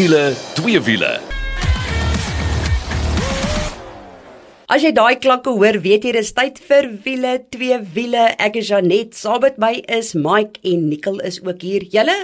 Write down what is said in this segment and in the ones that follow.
wiele, twee wiele. As jy daai klanke hoor, weet jy dis tyd vir wiele, twee wiele. Ek is Janet, saam met my is Mike en Nicole is ook hier. Julle,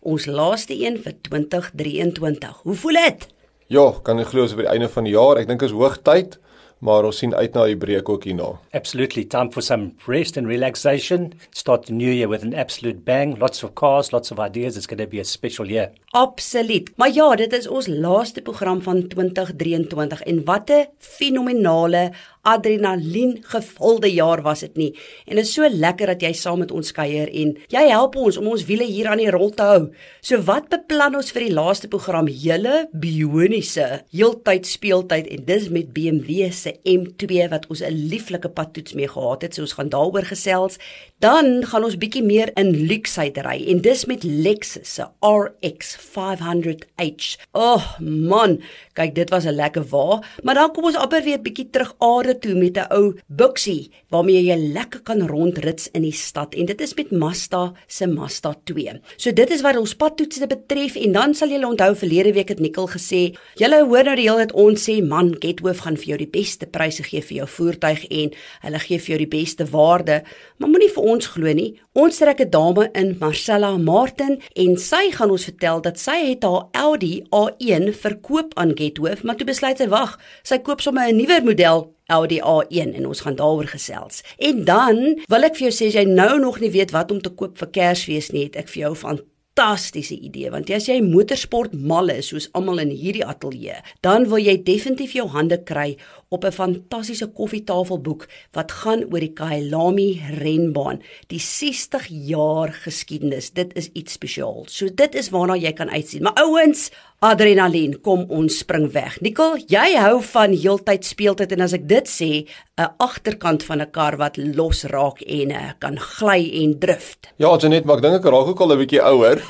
ons laaste een vir 2023. Hoe voel dit? Ja, kan ek glo as by die einde van die jaar. Ek dink is hoogtyd maar ons sien uit na die breek ook hierna. Absolutely time for some rest and relaxation. Start the new year with an absolute bang. Lots of cars, lots of ideas. It's going to be a special year. Absoluut. Maar ja, dit is ons laaste program van 2023 en wat 'n fenominale adrenalien gevulde jaar was dit nie. En dit is so lekker dat jy saam met ons kuier en jy help ons om ons wiele hier aan die rol te hou. So wat beplan ons vir die laaste program? Hele bioniese heeltyd speeltyd en dis met BMW se M2 wat ons 'n lieflike padtoets mee gehad het. So ons gaan daaroor gesels. Dan gaan ons bietjie meer in luksheid ry en dis met Lexus se RX 500h. Oh man, kyk dit was 'n lekker wa, maar dan kom ons amper weer bietjie terug aarde toe met 'n ou buksie waarmee jy lekker kan rondrits in die stad en dit is met Mazda se Mazda 2. So dit is wat ons padtoetse betref en dan sal julle onthou verlede week het Nikkel gesê, julle hoor nou die hele tyd ons sê man, Gethoof gaan vir jou die beste pryse gee vir jou voertuig en hulle gee vir jou die beste waarde, maar moenie vir ons glo nie. Ons trek 'n dame in Marcella Martin en sy gaan ons vertel dat sy het haar Audi A1 verkoop aan Gethoof, maar toe besluit sy wag, sy koop sommer 'n nuwer model Audi A1 en ons gaan daaroor gesels. En dan wil ek vir jou sê as jy nou nog nie weet wat om te koop vir Kersfees nie, het ek vir jou van fantastiese idee want as jy motorsport mal is soos almal in hierdie ateljee, dan wil jy definitief jou hande kry op 'n fantastiese koffietafelboek wat gaan oor die Kyalami renbaan, die 60 jaar geskiedenis. Dit is iets spesiaal. So dit is waarna jy kan uitsien. Maar ouens, adrenalien, kom ons spring weg. Nicole, jy hou van heeltyd speeltyd en as ek dit sê, 'n agterkant van 'n kar wat los raak en uh, kan gly en drift. Ja, Janet, maar ek dink ek raak ook al 'n bietjie ouer.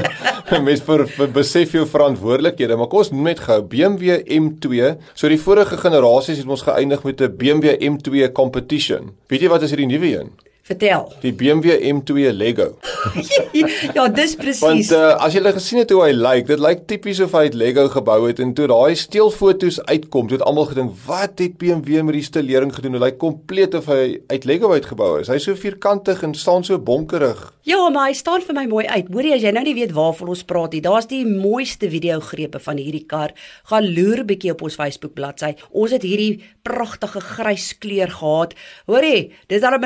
Mens vir, vir besef jou verantwoordelikhede, maar kom ons net gou BMW M2. So die vorige generasie basies het ons geëindig met 'n BMW M2 competition. Weet jy wat is hierdie nuwe een? Vertel. Die BMW M2 Lego. ja, dis presies. Want uh, as jy gele gesien het hoe hy lyk, like, dit lyk tipies of hy uit Lego gebou het en toe daai steelfoto's uitkom, het almal gedink, "Wat het BMW met die stelering gedoen? Hy lyk kompleet of hy uit Lego uitgebou is. Hy's so vierkantig en staan so bonkerig." Ja, maar hy staan vir my mooi uit. Hoorie, as jy nou nie weet waarvan ons praat nie, daar's die mooiste video grepe van hierdie kar. Gaan loer bietjie op ons Facebook bladsy. Ons het hierdie pragtige grys kleur gehad. Hoorie, dis al 'n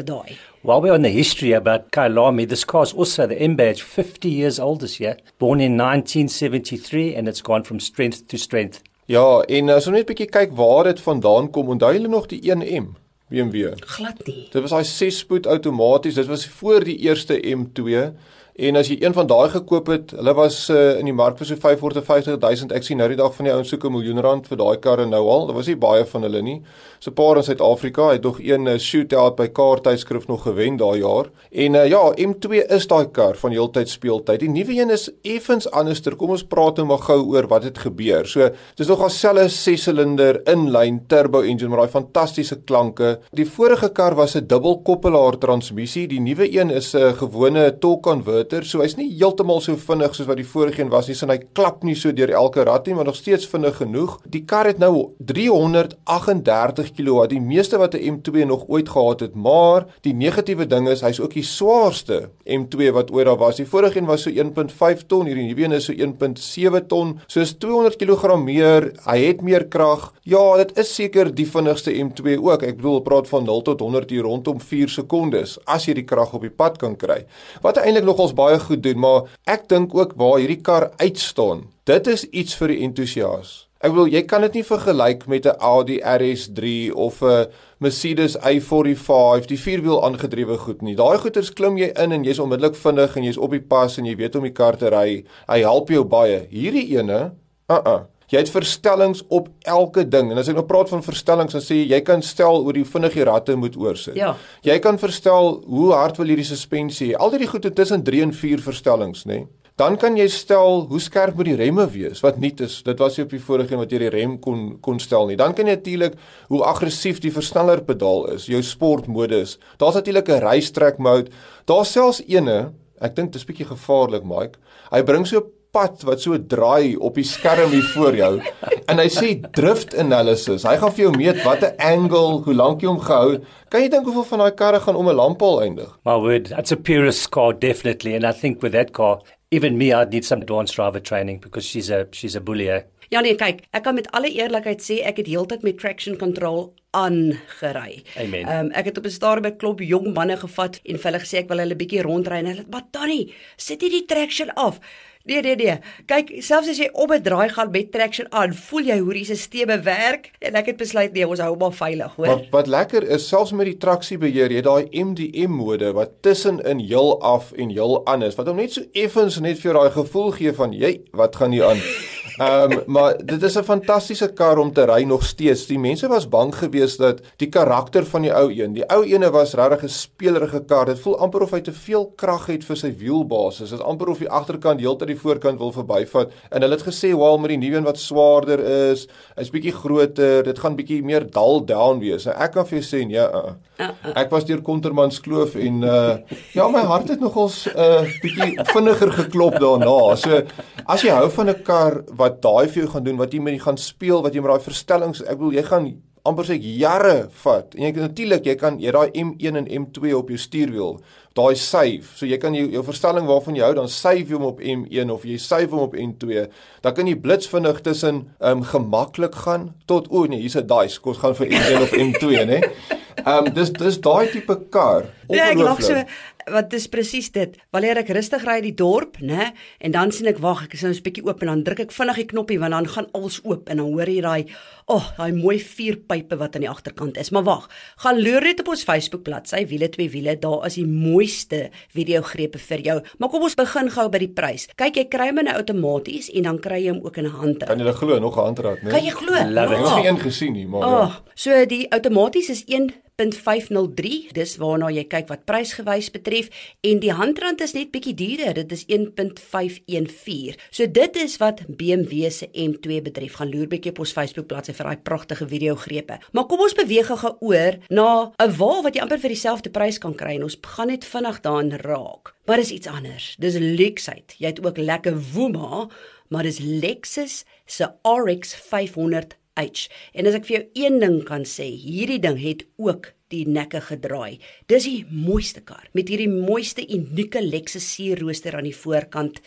nekdraaier daai. While we're on the history about Kailami, this car is also the M badge 50 years old this year, born in 1973 and it's gone from strength to strength. Ja, en as ons net 'n bietjie kyk waar dit vandaan kom, onthou julle nog die 1M BMW? Glad nie. Dit was daai 6-spoed outomaties. Dit was voor die eerste M2 En as jy een van daai gekoop het, hulle was uh, in die mark vir so 550 000. Ek sien nou die dag van die ouens soek 'n miljoen rand vir daai karre nou al. Daar was nie baie van hulle nie. So 'n paar in Suid-Afrika het nog een uh, shootout by kaarttydskrif nog gewen daai jaar. En uh, ja, M2 is daai kar van heeltyd speeltyd. Die nuwe een is effens anderster. Kom ons praat nou maar gou oor wat het gebeur. So dis nog alselfe 6-silinder inlyn turbo engine met daai fantastiese klanke. Die vorige kar was 'n dubbelkoppelaar transmissie. Die nuwe een is 'n uh, gewone torque converter motor, so hy's nie heeltemal so vinnig soos wat die vorige een was nie. Sin hy klap nie so deur elke rad nie, maar nog steeds vinnig genoeg. Die kar het nou 338 kW, die meeste wat 'n M2 nog ooit gehad het, maar die negatiewe ding is hy's ook die swaarste M2 wat ooit daar was. Die vorige een was so 1.5 ton, hierdie nuwe een is so 1.7 ton. So is 200 kg meer. Hy het meer krag. Ja, dit is seker die vinnigste M2 ook. Ek bedoel, praat van 0 tot 100 hier rondom 4 sekondes as jy die krag op die pad kan kry. Wat eintlik nog ons baie goed doen, maar ek dink ook waar hierdie kar uitstaan. Dit is iets vir die entoesias. Ek wil jy kan dit nie vergelyk met 'n Audi RS3 of 'n Mercedes A45, die vierwiel aangedrewe goed nie. Daai goeters klim jy in en jy's onmiddellik vinnig en jy's op die pas en jy weet hoe om die kar te ry. Hy help jou baie. Hierdie ene, uh uh. Jy het verstellings op elke ding. En as ek nou praat van verstellings, dan sê jy jy kan stel hoe die vinnig die ratte moet oorsit. Ja. Jy kan verstel hoe hard wil hierdie suspensie. Al die goed tussen 3 en 4 verstellings, nê? Nee? Dan kan jy stel hoe skerp moet die remme wees wat nie is. Dit was nie op die vorige een wat jy die rem kon kon stel nie. Dan kan jy natuurlik hoe aggressief die versnellerpedaal is, jou sportmodus. Daar's natuurlik 'n racetrack mode. Daar's selfs ene, ek dink dit is bietjie gevaarlik, Mike. Hy bring so pad wat so draai op die skerm hier voor jou en hy sê drift analysis. Hy gaan vir jou meet watter angle, hoe lank jy hom gehou. Kan jy dink hoeveel van daai karre gaan om 'n lamppaal eindig? My word, that's a purist car definitely and I think with that car even me I'd need some advanced driver training because she's a she's a bully. Eh? Ja nee, kyk, ek kan met alle eerlikheid sê ek het heeltyd met traction control aangery. Amen. Ehm um, ek het op 'n stadium by klop jong manne gevat en vir hulle gesê ek wil hulle bietjie rondry en hulle het maar Tannie, sit jy die traction af? Nee nee nee. Kyk, selfs as jy op 'n draai gaan met traction aan, voel jy hoe die stelsel werk en ek het besluit nee, ons hou hom veilig, hoor. Wat wat lekker is, selfs met die traksiebeheer, jy daai MDM mode wat tussenin heel af en heel aan is, wat hom net so effens net vir jou daai gevoel gee van jy, wat gaan hier aan? Ehm um, maar dit is 'n fantastiese kar om te ry nog steeds. Die mense was bang geweest dat die karakter van die ou een, die ou ene was regtig 'n speelerige kar. Dit voel amper of hy te veel krag het vir sy wielbasis. Dit is amper of die agterkant heeltyd die voorkant wil verbyvat. En hulle het gesê, "Wel, met die nuwe een wat swaarder is, hy's bietjie groter, dit gaan bietjie meer dull down wees." En ek kan vir jou sê, nee, uh, uh. ek was deur Kontermans Kloof en uh ja, my hart het nogals 'n uh, bietjie vinniger geklop daarna. So as jy hou van 'n kar wat wat daai vir jou gaan doen, wat jy met jy gaan speel, wat jy met daai verstellings, ek bedoel jy gaan amper sê jare vat. En jy natuurlik, jy kan jy daai M1 en M2 op jou stuurwiel, daai save. So jy kan jou jou verstelling waarvan jy hou, dan save jy hom op M1 of jy save hom op M2. Dan kan jy blitsvinnig tussen ehm um, gemaklik gaan tot o nee, hier's 'n dice, kos gaan vir M1 of M2, né? Ehm um, dis dis daai tipe kar. Ja, ek lag so wat dis presies dit. Wanneer ek rustig ry die dorp, né, en dan sien ek wag, ek is nou 'n bietjie oop en dan druk ek vinnig die knoppie want dan gaan alles oop en dan hoor jy daai, o, oh, daai mooi vuurpype wat aan die agterkant is. Maar wag, gaan loer net op ons Facebook bladsy Wiele twee wiele, daar is die mooiste videogrepe vir jou. Maar kom ons begin gou by die prys. Kyk, jy kry hom nou outomaties en dan kry jy hom ook in 'n hand. Kan jy glo nog 'n handraad, né? Kan jy glo? Ek het nog een gesien nie, maar oh, ja. So die outomaties is 1 1.503 dis waarna jy kyk wat prysgewys betref. En die handrand is net bietjie duurder. Dit is 1.514 so dit is wat BMW se M2 betref. Gaan loer bietjie op ons Facebook bladsy vir daai pragtige video grepe maar kom ons beweeg gou oor na 'n wa wat jy amper vir dieselfde prys kan kry. En ons gaan net vinnig daarin raak. Maar dis iets anders. Dis luksheid jy het ook lekker woema maar dis Lexus se RX 500 H. En as ek vir jou een ding kan sê, hierdie ding het ook die nekke gedraai. Dis die mooiste kar met hierdie mooiste unieke Lexus sierrooster aan die voorkant.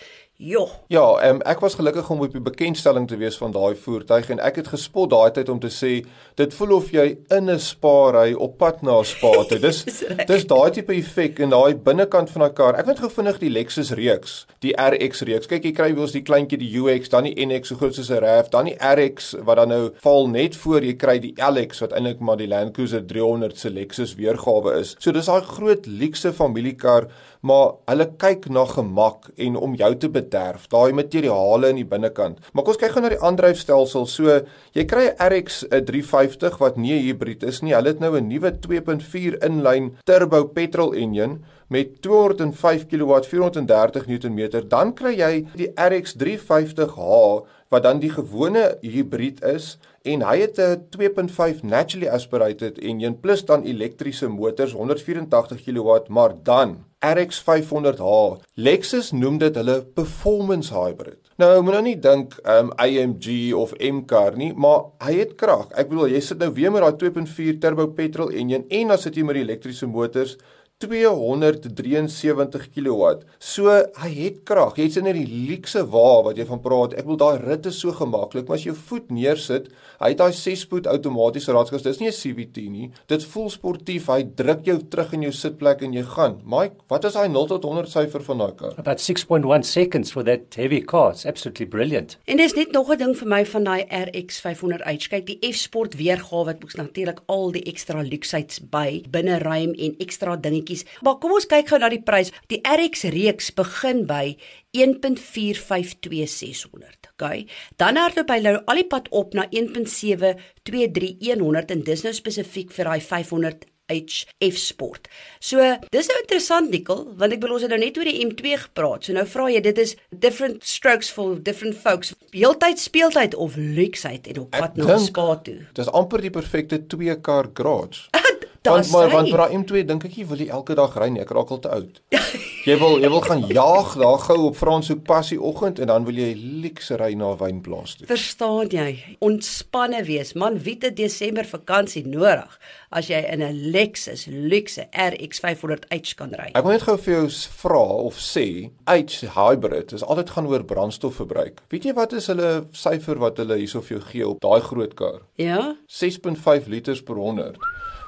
Jo. Ja, um, ek was gelukkig om op die bekendstelling te wees van daai voertuig en ek het gespot daai tyd om te sê dit voel of jy in 'n spa ry op pad na 'n spa toe. Dis dis daai tipe effek in daai binnekant van daai kar. Ek het gevindig die Lexus reeks, die RX reeks. Kyk, jy kry wels die kleintjie die UX, dan die NX so groot soos 'n RAV, dan die RX wat dan nou val net voor jy kry die LX wat eintlik maar die Land Cruiser 300 se Lexus weergawe is. So dis daai groot luukse familiekar maar hulle kyk na gemak en om jou te bederf, daai materiale in die binnekant. Maar kom ons kyk gou na die aandryfstelsel. So, jy kry 'n RX 350 wat nie 'n hibrid is nie. Hulle het nou 'n nuwe 2.4 inlyn turbo petrol enjin met 205 kW 430 Nm. Dan kry jy die RX 350h wat dan die gewone hibrid is en hy het 'n 2.5 naturally aspirated enjin plus dan elektriese motors 184 kW, maar dan RX 500h. Lexus noem dit hulle performance hybrid. Nou, moet nou nie dink um AMG of M-car nie, maar hy het krag. Ek bedoel, jy sit nou weer met daai 2.4 turbo petrol enjin en dan sit jy met die elektriese motors 273 kW. So hy het krag. Jy's in 'n luukse wa wat jy van praat. Ek wil daai rit is so gemaklik, maar as jy jou voet neersit, hy het daai 6-spoed outomatiese raadskas. Dis nie 'n CVT nie. Dit voel sportief. Hy druk jou terug in jou sitplek en jy gaan. Mike, wat is daai 0 tot 100 syfer van daai kar? About 6.1 seconds for that heavy car. It's absolutely brilliant. En dis net nog 'n ding vir my van daai RX 500h. Kyk, die F-sport weergawe het boeks natuurlik al die ekstra lukseheids by binne ruim en ekstra dingetjies voetjies. Maar kom ons kyk gou na die prys. Die RX reeks begin by 1.452600, okay? Dan hardloop hy nou al die pad op na 1.723100 en dis nou spesifiek vir daai 500 HF Sport. So, dis nou interessant Nikkel, want ek bedoel ons het nou net oor die M2 gepraat. So nou vra jy, dit is different strokes for different folks. Heeltyd speeltyd of luksheid en op pad na spa toe. Dis amper die perfekte twee kar garage. Want maar want vir daai M2 dink ek jy wil jy elke dag ry nie, ek raak al te oud. Jy wil jy wil gaan jaag daar gou op Franshoek passie oggend en dan wil jy luxe ry na 'n wynplaas toe. Verstaan jy? Ontspanne wees. Man, wie het Desember vakansie nodig as jy in 'n Lexus luxe RX 500h kan ry? Ek wil net gou vir jou vra of sê, H hybrid is altyd gaan oor brandstofverbruik. Weet jy wat is hulle syfer wat hulle hierso vir jou gee op daai groot kar? Ja? 6.5 liters per 100.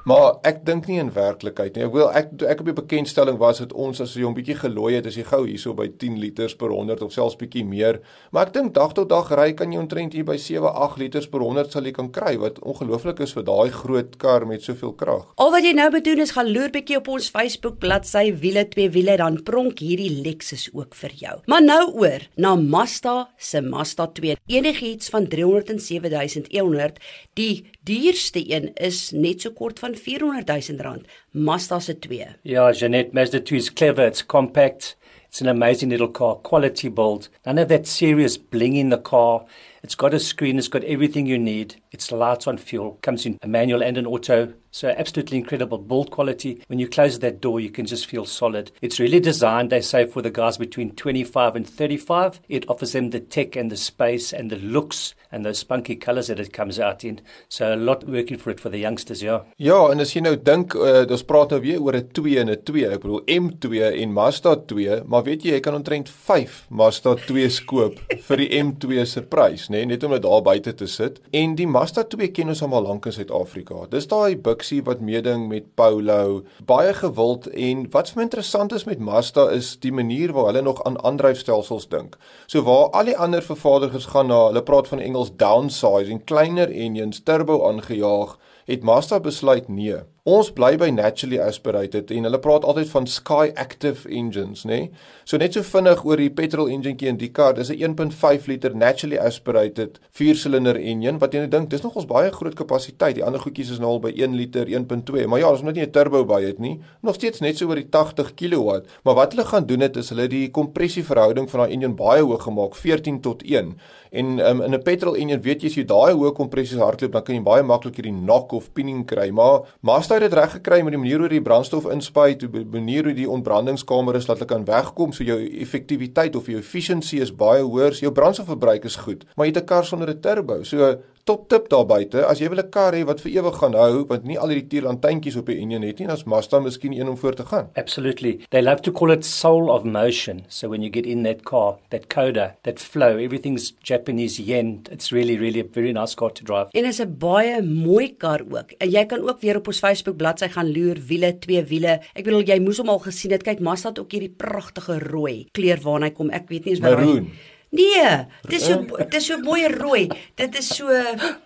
Maar ek dink nie in werklikheid nie. Ek wil ek ek op die bekendstelling was het ons as jy hom bietjie gelooi het as jy gou hierso by 10 liters per 100 of selfs bietjie meer. Maar ek dink dag tot dag ry kan jy omtrent hier by 7, 8 liters per 100 sal jy kan kry wat ongelooflik is vir daai groot kar met soveel krag. Al wat jy nou moet doen is gaan loer bietjie op ons Facebook bladsy wiele twee wiele dan pronk hierdie Lexus ook vir jou. Maar nou oor na Mazda se Mazda 2. Enigiets van 307100. Die duurste een is net so kort van 400 000 rand. Mazda se 2. Yeah, Jeanette, Mazda 2 is clever, it's compact, it's an amazing little car, quality build. None of that serious bling in the car. It's got a screen, it's got everything you need. It's light on fuel, comes in a manual and an auto. So absolutely incredible build quality. When you close that door, you can just feel solid. It's really designed, they say, for the guys between 25 and 35. It offers them the tech and the space and the looks and those spunky colors that it comes out in. So a lot working for it for the youngsters, yeah. Ja, en as jy nou dink, uh, ons praat nou weer oor 'n 2 en 'n 2. Ek bedoel M2 en Mazda 2, maar weet jy, jy kan omtrent 5 Mazda 2's koop vir die M2 se prys, nê, nee, net om dit daar buite te sit. En die Mazda 2 ken ons al lank in Suid-Afrika. Dis daai buksie wat meeding met Polo, baie gewild en wat vir my interessant is met Mazda is die manier waar hulle nog aan aandryfstelsels dink. So waar al die ander vervaardigers gaan na, hulle praat van Engels downsizing, kleiner engines, turbo aangejaag, het Mazda besluit nee. Ons bly by naturally aspirated en hulle praat altyd van sky active engines, nê? Nee? So net so vinnig oor die petrol enjintjie in die kar, dis 'n 1.5 liter naturally aspirated 4-silinder enjin wat jy nou dink dis nog ons baie groot kapasiteit. Die ander goedjies is nou al by 1 liter 1.2. Maar ja, ons moet nie 'n turbo by het nie. Nog steeds net so oor die 80 kW. Maar wat hulle gaan doen het is hulle die kompressieverhouding van daai enjin baie hoog gemaak, 14 tot 1. En um, in 'n petrol enjin weet jy as jy daai hoë kompressies hardloop, dan kan jy baie maklik hierdie knock of pinning kry. Maar Mazda het dit reg gekry met die manier hoe die brandstof inspuit, die manier hoe die ontbrandingskamer is dat hulle kan wegkom, so jou effektiwiteit of jou efficiency is baie hoër, so jou brandstofverbruik is goed. Maar jy het 'n kar sonder 'n turbo. So top tip daar buite, as jy wil 'n kar hê wat vir ewig gaan hou, want nie al hierdie tierlantynkies op die enjin het nie, dan is Mazda miskien een om voor te gaan. Absolutely. They love to call it soul of motion. So when you get in that car, that coda, that flow, everything's Japanese yen. It's really, really a very nice car to drive. En is 'n baie mooi kar ook. En jy kan ook weer op ons Facebook bladsy gaan loer wiele, twee wiele. Ek bedoel jy moes hom al gesien het. Kyk, Mazda het ook hierdie pragtige rooi kleur waarna hy kom. Ek weet nie eens wat Maroon. Nee, dis so dis so mooi rooi. Dit is so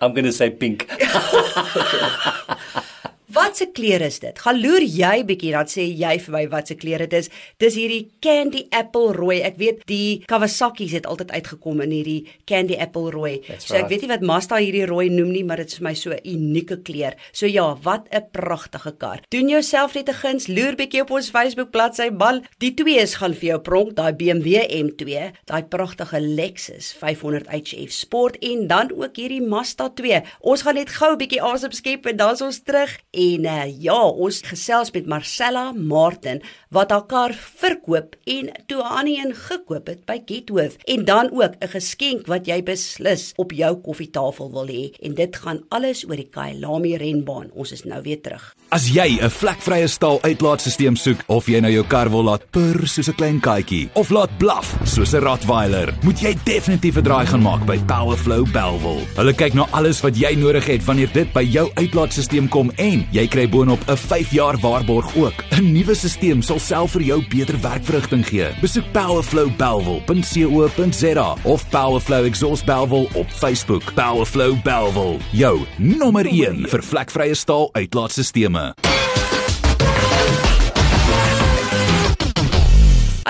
I'm going to say pink. Wat se kleur is dit? Gaan loer jy bietjie dan sê jy vir my wat se kleur dit is. Dis hierdie candy apple rooi. Ek weet die Kawasaki's het altyd uitgekom in hierdie candy apple rooi. That's So ek right. weet nie wat Mazda hierdie rooi noem nie, maar dit is vir my so 'n unieke kleur. So ja, wat 'n pragtige kar. Doen jouself net 'n guns, loer bietjie op ons Facebook bladsy. Man, die twee is gaan vir jou pronk, daai BMW M2, daai pragtige Lexus 500 HF Sport en dan ook hierdie Mazda 2. Ons gaan net gou 'n bietjie asem skep en dan is ons terug. En uh, ja, ons gesels met Marcella Martin wat haar kar verkoop en toe aan een gekoop het by Gethoof en dan ook 'n geskenk wat jy beslis op jou koffietafel wil hê en dit gaan alles oor die Kailami renbaan. Ons is nou weer terug. As jy 'n vlekvrye staal uitlaatstelsel soek of jy nou jou kar wil laat purr soos 'n klein katjie of laat blaf soos 'n Rottweiler, moet jy definitief 'n draai gaan maak by Powerflow Belwel. Hulle kyk na alles wat jy nodig het wanneer dit by jou uitlaatstelsel kom en jy kry boonop 'n 5 jaar waarborg ook. 'n Nuwe stelsel sal self vir jou beter werkverrigting gee. Besoek powerflowbelwel.co.za of Powerflow Exhaust Belwel op Facebook. Powerflow Belwel, jou nommer 1 vir vlekvrye staal uitlaatstelsels.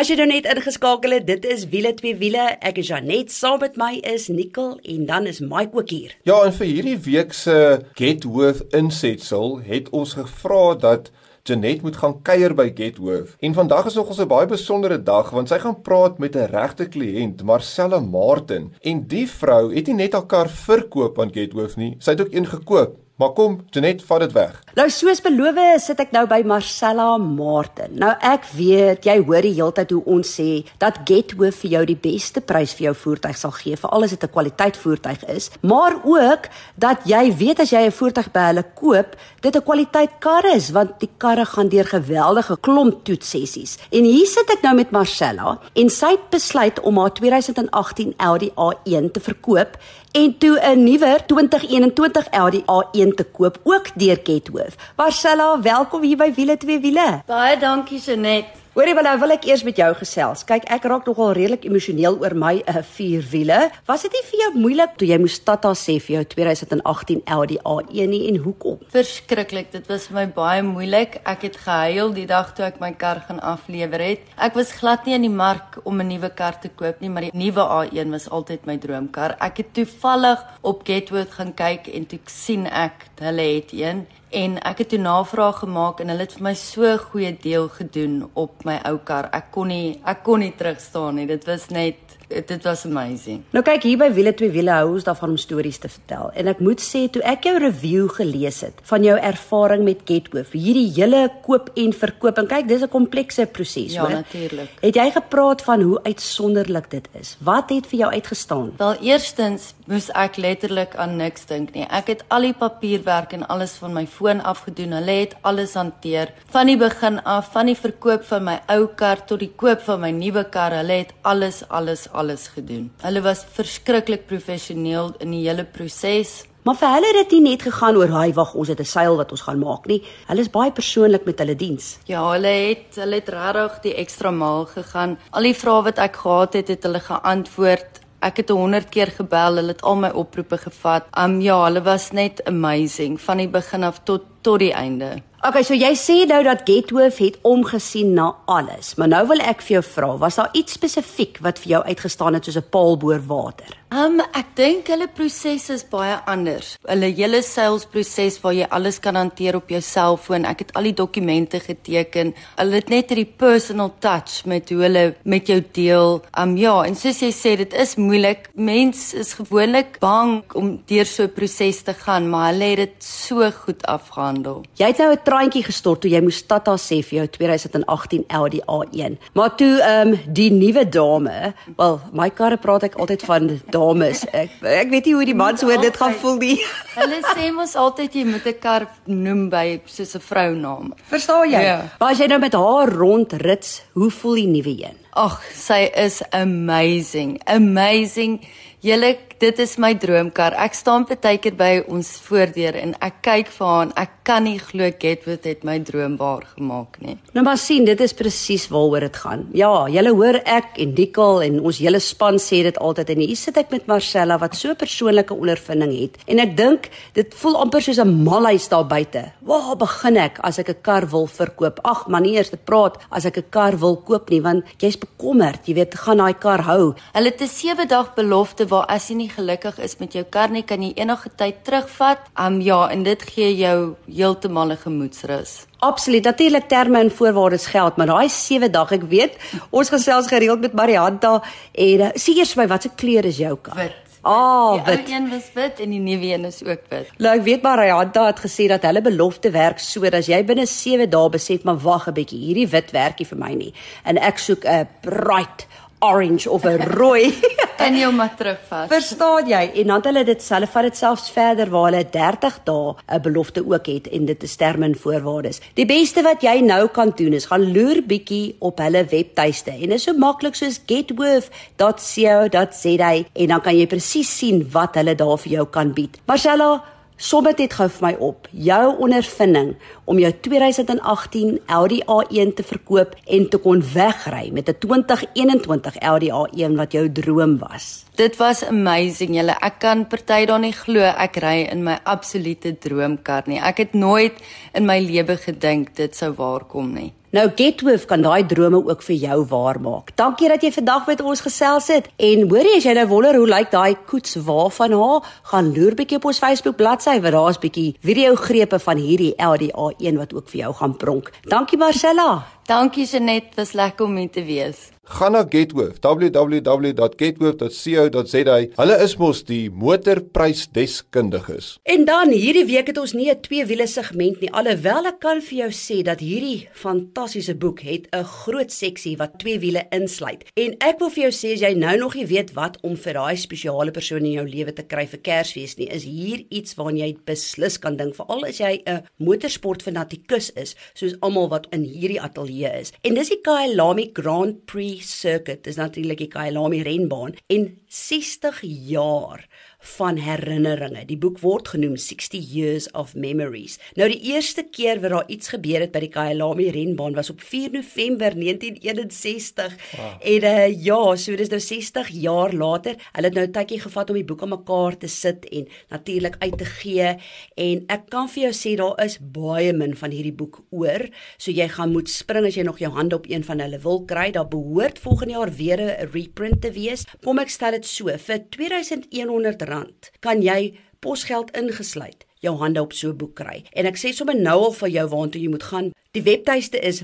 As jy nou net ingeskakel het, dit is wiele twee wiele. Ek is Janet, saam met my is Nicole en dan is Mike ook hier. Ja, en vir hierdie week se Getworth insetsel het ons gevra dat Janet moet gaan kuier by Getworth. En vandag is nog 'n baie besondere dag want sy gaan praat met 'n regte kliënt, Marcella Martin. En die vrou het nie net haar kar verkoop aan Getworth nie, sy het ook een gekoop. Maar kom, Janet, vat dit weg. Nou soos beloof sit ek nou by Marcella Martin. Nou ek weet jy hoor die hele tyd hoe ons sê dat Getwo vir jou die beste prys vir jou voertuig sal gee vir alles dit 'n kwaliteit voertuig is, maar ook dat jy weet as jy 'n voertuig by hulle koop, dit 'n kwaliteit kar is want die karre gaan deur geweldige klomp toetsessies. En hier sit ek nou met Marcella en sy het besluit om haar 2018 Audi A1 te verkoop en toe 'n nuwer 2021 Audi A1 te koop ook deur Gethoof. Marcella, welkom hier by Wiele 2 Wiele. Baie dankie Jenet. Hoorie, maar nou wil ek eers met jou gesels. Kyk, ek raak nogal redelik emosioneel oor my uh, vierwiele. Was dit nie vir jou moeilik toe jy moes Tata sê vir jou 2018 Audi A1 nie en hoekom? Verskriklik, dit was vir my baie moeilik. Ek het gehuil die dag toe ek my kar gaan aflewer het. Ek was glad nie in die mark om 'n nuwe kar te koop nie, maar die nuwe A1 was altyd my droomkar. Ek het toevallig op Getworth gaan kyk en toe sien ek hulle het een en ek het toe navraag gemaak en hulle het vir my so goeie deel gedoen op my ou kar. Ek kon nie ek kon nie terugstaan nie. Dit was net dit was amazing. Nou kyk hier by Wiele twee wiele hou ons daarvan om stories te vertel. En ek moet sê toe ek jou review gelees het van jou ervaring met Gethoof, hierdie hele koop en verkoop en kyk dis 'n komplekse proses, ja, hoor. Ja, natuurlik. Het jy gepraat van hoe uitsonderlik dit is? Wat het vir jou uitgestaan? Wel, eerstens moes ek letterlik aan niks dink nie. Ek het al die papierwerk en alles van my foon afgedoen. Hulle het alles hanteer van die begin af, van die verkoop van my ou kar tot die koop van my nuwe kar. Hulle het alles alles alles gedoen. Hulle was verskriklik professioneel in die hele proses. Maar vir hulle het dit nie net gegaan oor hy wag ons het 'n seil wat ons gaan maak nie. Hulle is baie persoonlik met hulle diens. Ja, hulle het hulle het regtig die ekstra maal gegaan. Al die vrae wat ek gehad het, het hulle geantwoord. Ek het 100 keer gebel, hulle het al my oproepe gevat. Um ja, hulle was net amazing van die begin af tot tot die einde. Okay, so jy sê nou dat Gethoof het omgesien na alles, maar nou wil ek vir jou vra, was daar iets spesifiek wat vir jou uitgestaan het soos 'n paal boor water? Um ek dink hulle proses is baie anders. Hulle hele sales proses waar jy alles kan hanteer op jou selfoon. Ek het al die dokumente geteken. Hulle het net hierdie personal touch met hoe hulle met jou deel. Um ja, en soos jy sê, dit is moeilik. Mense is gewoonlik bang om deur so 'n proses te gaan, maar hulle het dit so goed afgehandel. Jy het nou 'n traantjie gestort toe jy moes Tata sê vir jou 2018 Audi A1. Maar toe ehm um, die nuwe dame, wel my karre praat ek altyd van dames. Ek ek weet nie hoe die mans hoor dit gaan voel nie. Hulle sê mos altyd jy moet 'n kar noem by soos 'n vrounaam. Verstaan jy? Ja. Maar as jy nou met haar rondrits, hoe voel die nuwe een? Ag, sy is amazing. Amazing. Julle, dit is my droomkar. Ek staan baie keer by ons voordeur en ek kyk vir haar en ek kan nie glo Getwood het my droom waar gemaak nie. Nou maar sien, dit is presies waaroor dit gaan. Ja, julle hoor ek en Dikkel en ons hele span sê dit altyd en hier sit ek met Marcella wat so persoonlike ondervinding het. En ek dink dit voel amper soos 'n malhuis daar buite. Waar begin ek as ek 'n kar wil verkoop? Ag, man, nie eers te praat as ek 'n kar wil koop nie, want jy's bekommerd, jy weet, gaan daai kar hou. Hulle het 'n 7 dag belofte waar as jy nie gelukkig is met jou kar nie, kan jy enige tyd terugvat. Um ja, en dit gee jou heeltemal 'n gemoedsrus. Absoluut. Natuurlik terme en voorwaardes geld, maar daai 7 dae, ek weet, ons gesels gereeld met Marianta en uh, sê eers my wat se kleur is jou kar? Wit. Ah, die wit. ou een was wit en die nuwe een is ook wit. Nou ek weet Marianta het gesê dat hulle belofte werk so dat as jy binne 7 dae besef maar wag 'n bietjie, hierdie wit werkie vir my nie en ek soek 'n bright orange of 'n rooi. Jy hom maar terugvat? Verstaan jy? En dan het hulle dit self vat dit selfs verder waar hulle 30 dae 'n belofte ook het en dit is terme en voorwaardes. Die beste wat jy nou kan doen is gaan loer bietjie op hulle webtuiste en dit is so maklik soos getworth.co.za en dan kan jy presies sien wat hulle daar vir jou kan bied. Marcella Som dit gou vir my op. Jou ondervinding om jou 2018 Audi A1 te verkoop en te kon wegry met 'n 2021 Audi A1 wat jou droom was. Dit was amazing julle. Ek kan party daar nie glo ek ry in my absolute droomkar nie. Ek het nooit in my lewe gedink dit sou waar kom nie. Nou Getworth kan daai drome ook vir jou waarmaak. Dankie dat jy vandag met ons gesels het. En hoorie as jy nou wonder hoe lyk daai koets waarvan haar, gaan loer bietjie op ons Facebook bladsy waar daar's bietjie video grepe van hierdie Audi A1 wat ook vir jou gaan pronk. Dankie Marcella. Dankie Jenet, was lekker om hier te wees. Gaan na Getworth, www.getworth.co.za. Hulle is mos die motorprysdeskundiges. En dan hierdie week het ons nie 'n twee wiele segment nie, alhoewel ek kan vir jou sê dat hierdie fantastiese boek het 'n groot seksie wat twee wiele insluit. En ek wil vir jou sê as jy nou nog nie weet wat om vir daai spesiale persoon in jou lewe te kry vir Kersfees nie, is hier iets waarna jy beslis kan dink, veral as jy 'n motorsportfanatikus is, soos almal wat in hierdie ateljee is. En dis die Kyalami Grand Prix Circuit is natuurlik die Kyalami renbaan. En 60 jaar van herinneringe. Die boek word genoem 60 Years of Memories. Nou die eerste keer wat daar iets gebeur het by die Kyalami renbaan was op 4 November 1961. Wow. En uh, ja, so dis nou 60 jaar later. Hulle het nou tydjie gevat om die boek aan mekaar te sit en natuurlik uit te gee en ek kan vir jou sê daar is baie min van hierdie boek oor. So jy gaan moet spring as jy nog jou hande op een van hulle wil kry. Daar behoort volgende jaar weer 'n reprint te wees. Kom ek stel dit so vir 2100 R100 kan jy posgeld ingesluit jou hande op so 'n boek kry. En ek sê sommer nou al vir jou waartoe jy moet gaan. Die webtuiste is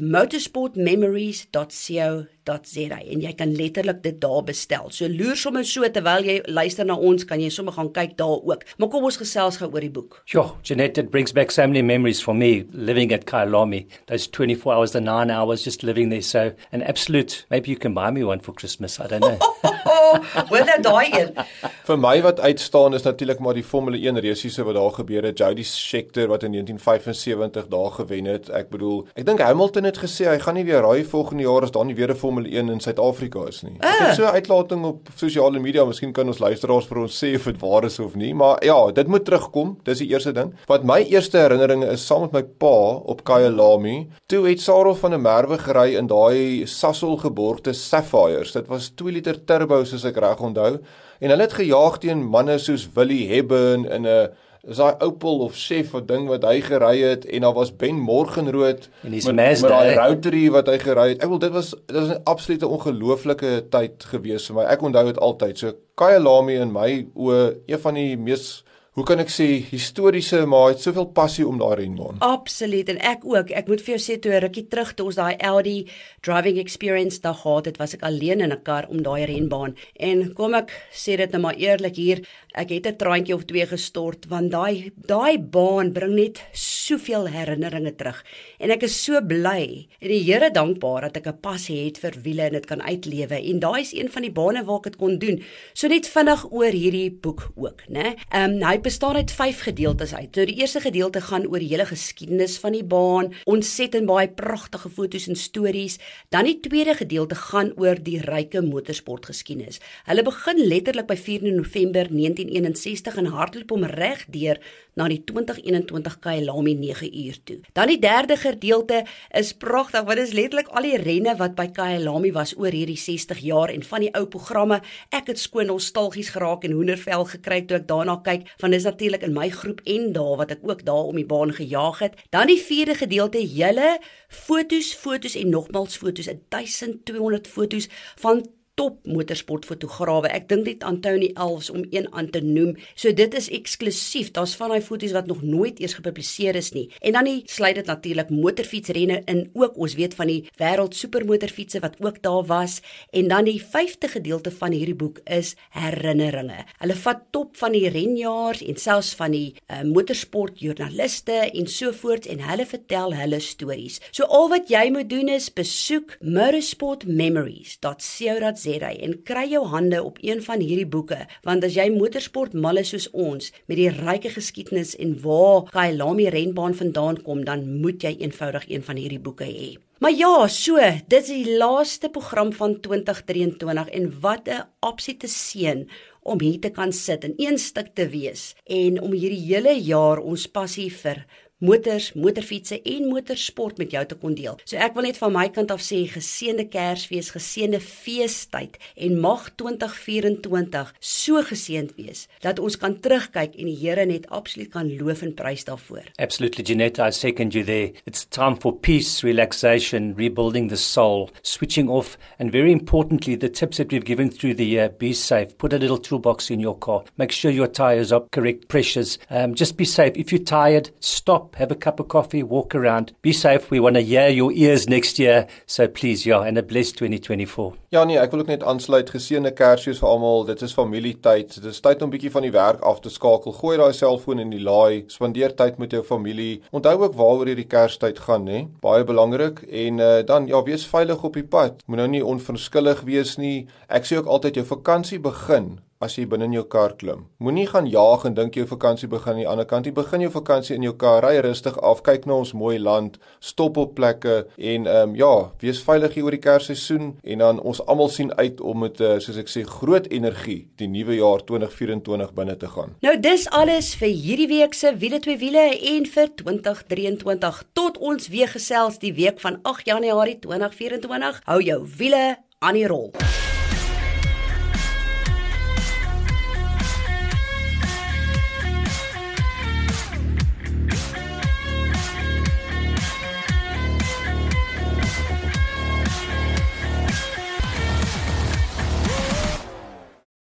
motorsportmemories.co.za en jy kan letterlik dit daar bestel. So loer sommer so terwyl jy luister na ons, kan jy sommer gaan kyk daar ook. Maar kom ons gesels gou oor die boek. Sure, Jeanette, it brings back so many memories for me living at Kyalami. Those 24 hours, the 9 hours just living there. So an absolute, maybe you can buy me one for Christmas, I don't know. Wel nou daai een. Vir my wat uitstaan is natuurlik maar die Formule 1 resiese wat daar gebeur het. Jody Scheckter wat in 1975 daar gewen het. Ek bedoel, ek dink Hamilton het gesê hy gaan nie weer raai volgende jaar as daar nie weer 'n Formule 1 in Suid-Afrika is nie. Ek het so 'n uitlating op sosiale media, miskien kan ons luisteraars vir ons sê of dit waar is of nie, maar ja, dit moet terugkom. Dis die eerste ding. Wat my eerste herinneringe is saam met my pa op Kyalami. Toe het Sarel van der Merwe gery in daai Sasol geborgde Sapphires. Dit was 2 liter turbo soos ek reg onthou. En hulle het gejaag teen manne soos Willie Hebben in 'n is daai Opel of Chef wat ding wat hy gery het en daar was Ben Morgenrood met, met daai Rotary wat hy gery het. Ek wil dit was dit was 'n absolute ongelooflike tyd gewees vir my. Ek onthou dit altyd. So Kyalami in my oë een van die mees hoe kan ek sê historiese maar het soveel passie om daai renbaan. Absoluut en ek ook. Ek moet vir jou sê toe 'n rukkie terug toe ons daai Audi driving experience daar gehad het, was ek alleen in 'n kar om daai renbaan. En kom ek sê dit nou maar eerlik hier, ek het 'n traantjie of twee gestort want daai daai baan bring net soveel herinneringe terug. En ek is so bly en die Here dankbaar dat ek 'n passie het vir wiele en dit kan uitlewe. En daai is een van die bane waar ek dit kon doen. So net vinnig oor hierdie boek ook, né? Ehm um, hy bestaan uit 5 gedeeltes uit. So die eerste gedeelte gaan oor die hele geskiedenis van die baan, ontsettend baie pragtige foto's en stories. Dan die tweede gedeelte gaan oor die ryke motorsportgeskiedenis. Hulle begin letterlik by 4 November 1961 en hardloop hom reg deur na die 2021 Kyalami 9 uur toe. Dan die derde gedeelte is pragtig want dit is letterlik al die renne wat by Kyalami was oor hierdie 60 jaar en van die ou programme. Ek het skoon nostalgies geraak en hoendervel gekry toe ek daarna kyk van dis natuurlik in my groep en daar wat ek ook daar om die baan gejaag het. Dan die vierde gedeelte julle fotos, fotos en nogmals fotos, 1200 fotos van top motorsportfotograwe. Ek dink dit Antoni Elves om een aan te noem. So dit is eksklusief. Daar's van daai foto's wat nog nooit eers gepubliseer is nie. En dan nie sluit dit natuurlik motorfietsrenne in ook. Ons weet van die wêreld supermotorfietsse wat ook daar was. En dan die 5de gedeelte van hierdie boek is herinneringe. Hulle vat top van die renjaars en selfs van die uh, motorsportjoernaliste en so voort en hulle vertel hulle stories. So al wat jy moet doen is besoek motorsportmemories.co.za ZA en kry jou hande op een van hierdie boeke want as jy motorsport mal is soos ons met die ryke geskiedenis en waar Kyalami renbaan vandaan kom dan moet jy eenvoudig een van hierdie boeke hê. Maar ja, so, dit is die laaste program van 2023 en wat 'n absolute seën om hier te kan sit en een stuk te wees en om hierdie hele jaar ons passie vir motors, motorfietsse en motorsport met jou te kon deel. So ek wil net van my kant af sê geseënde Kersfees, geseënde feestyd en mag 2024 so geseënd wees dat ons kan terugkyk en die Here net absoluut kan loof en prys daarvoor. Absolutely Jeanette, I second you there. It's time for peace, relaxation, rebuilding the soul, switching off and very importantly the tips that we've given through the year, be safe. Put a little toolbox in your car. Make sure your tires are correct pressures. Um, just be safe. If you're tired, stop stop, have a cup of coffee, walk around. Be safe. We want to hear your ears next year. So please, yeah, and a blessed 2024. Ja nee, ek wil ook net aansluit. Geseënde Kersfees vir almal. Dit is familietyd. Dit is tyd om bietjie van die werk af te skakel. Gooi daai selfoon in die laai. Spandeer tyd met jou familie. Onthou ook waaroor hierdie Kerstyd gaan, hè? Baie belangrik. En uh, dan ja, wees veilig op die pad. Moet nou onverskillig wees nie. Ek sê ook altyd jou vakansie begin as jy binne in jou kar klim. Moenie gaan jaag en dink jou vakansie begin aan die ander kant nie. Begin jou vakansie in jou kar, ry rustig af, kyk na ons mooi land, stop op plekke en ehm um, ja, wees veilig hier oor die Kersseisoen en dan ons almal sien uit om met uh, soos ek sê groot energie die nuwe jaar 2024 binne te gaan. Nou dis alles vir hierdie week se wiele twee wiele en vir 2023 tot ons weer gesels die week van 8 Januarie 2024. Hou jou wiele aan die rol.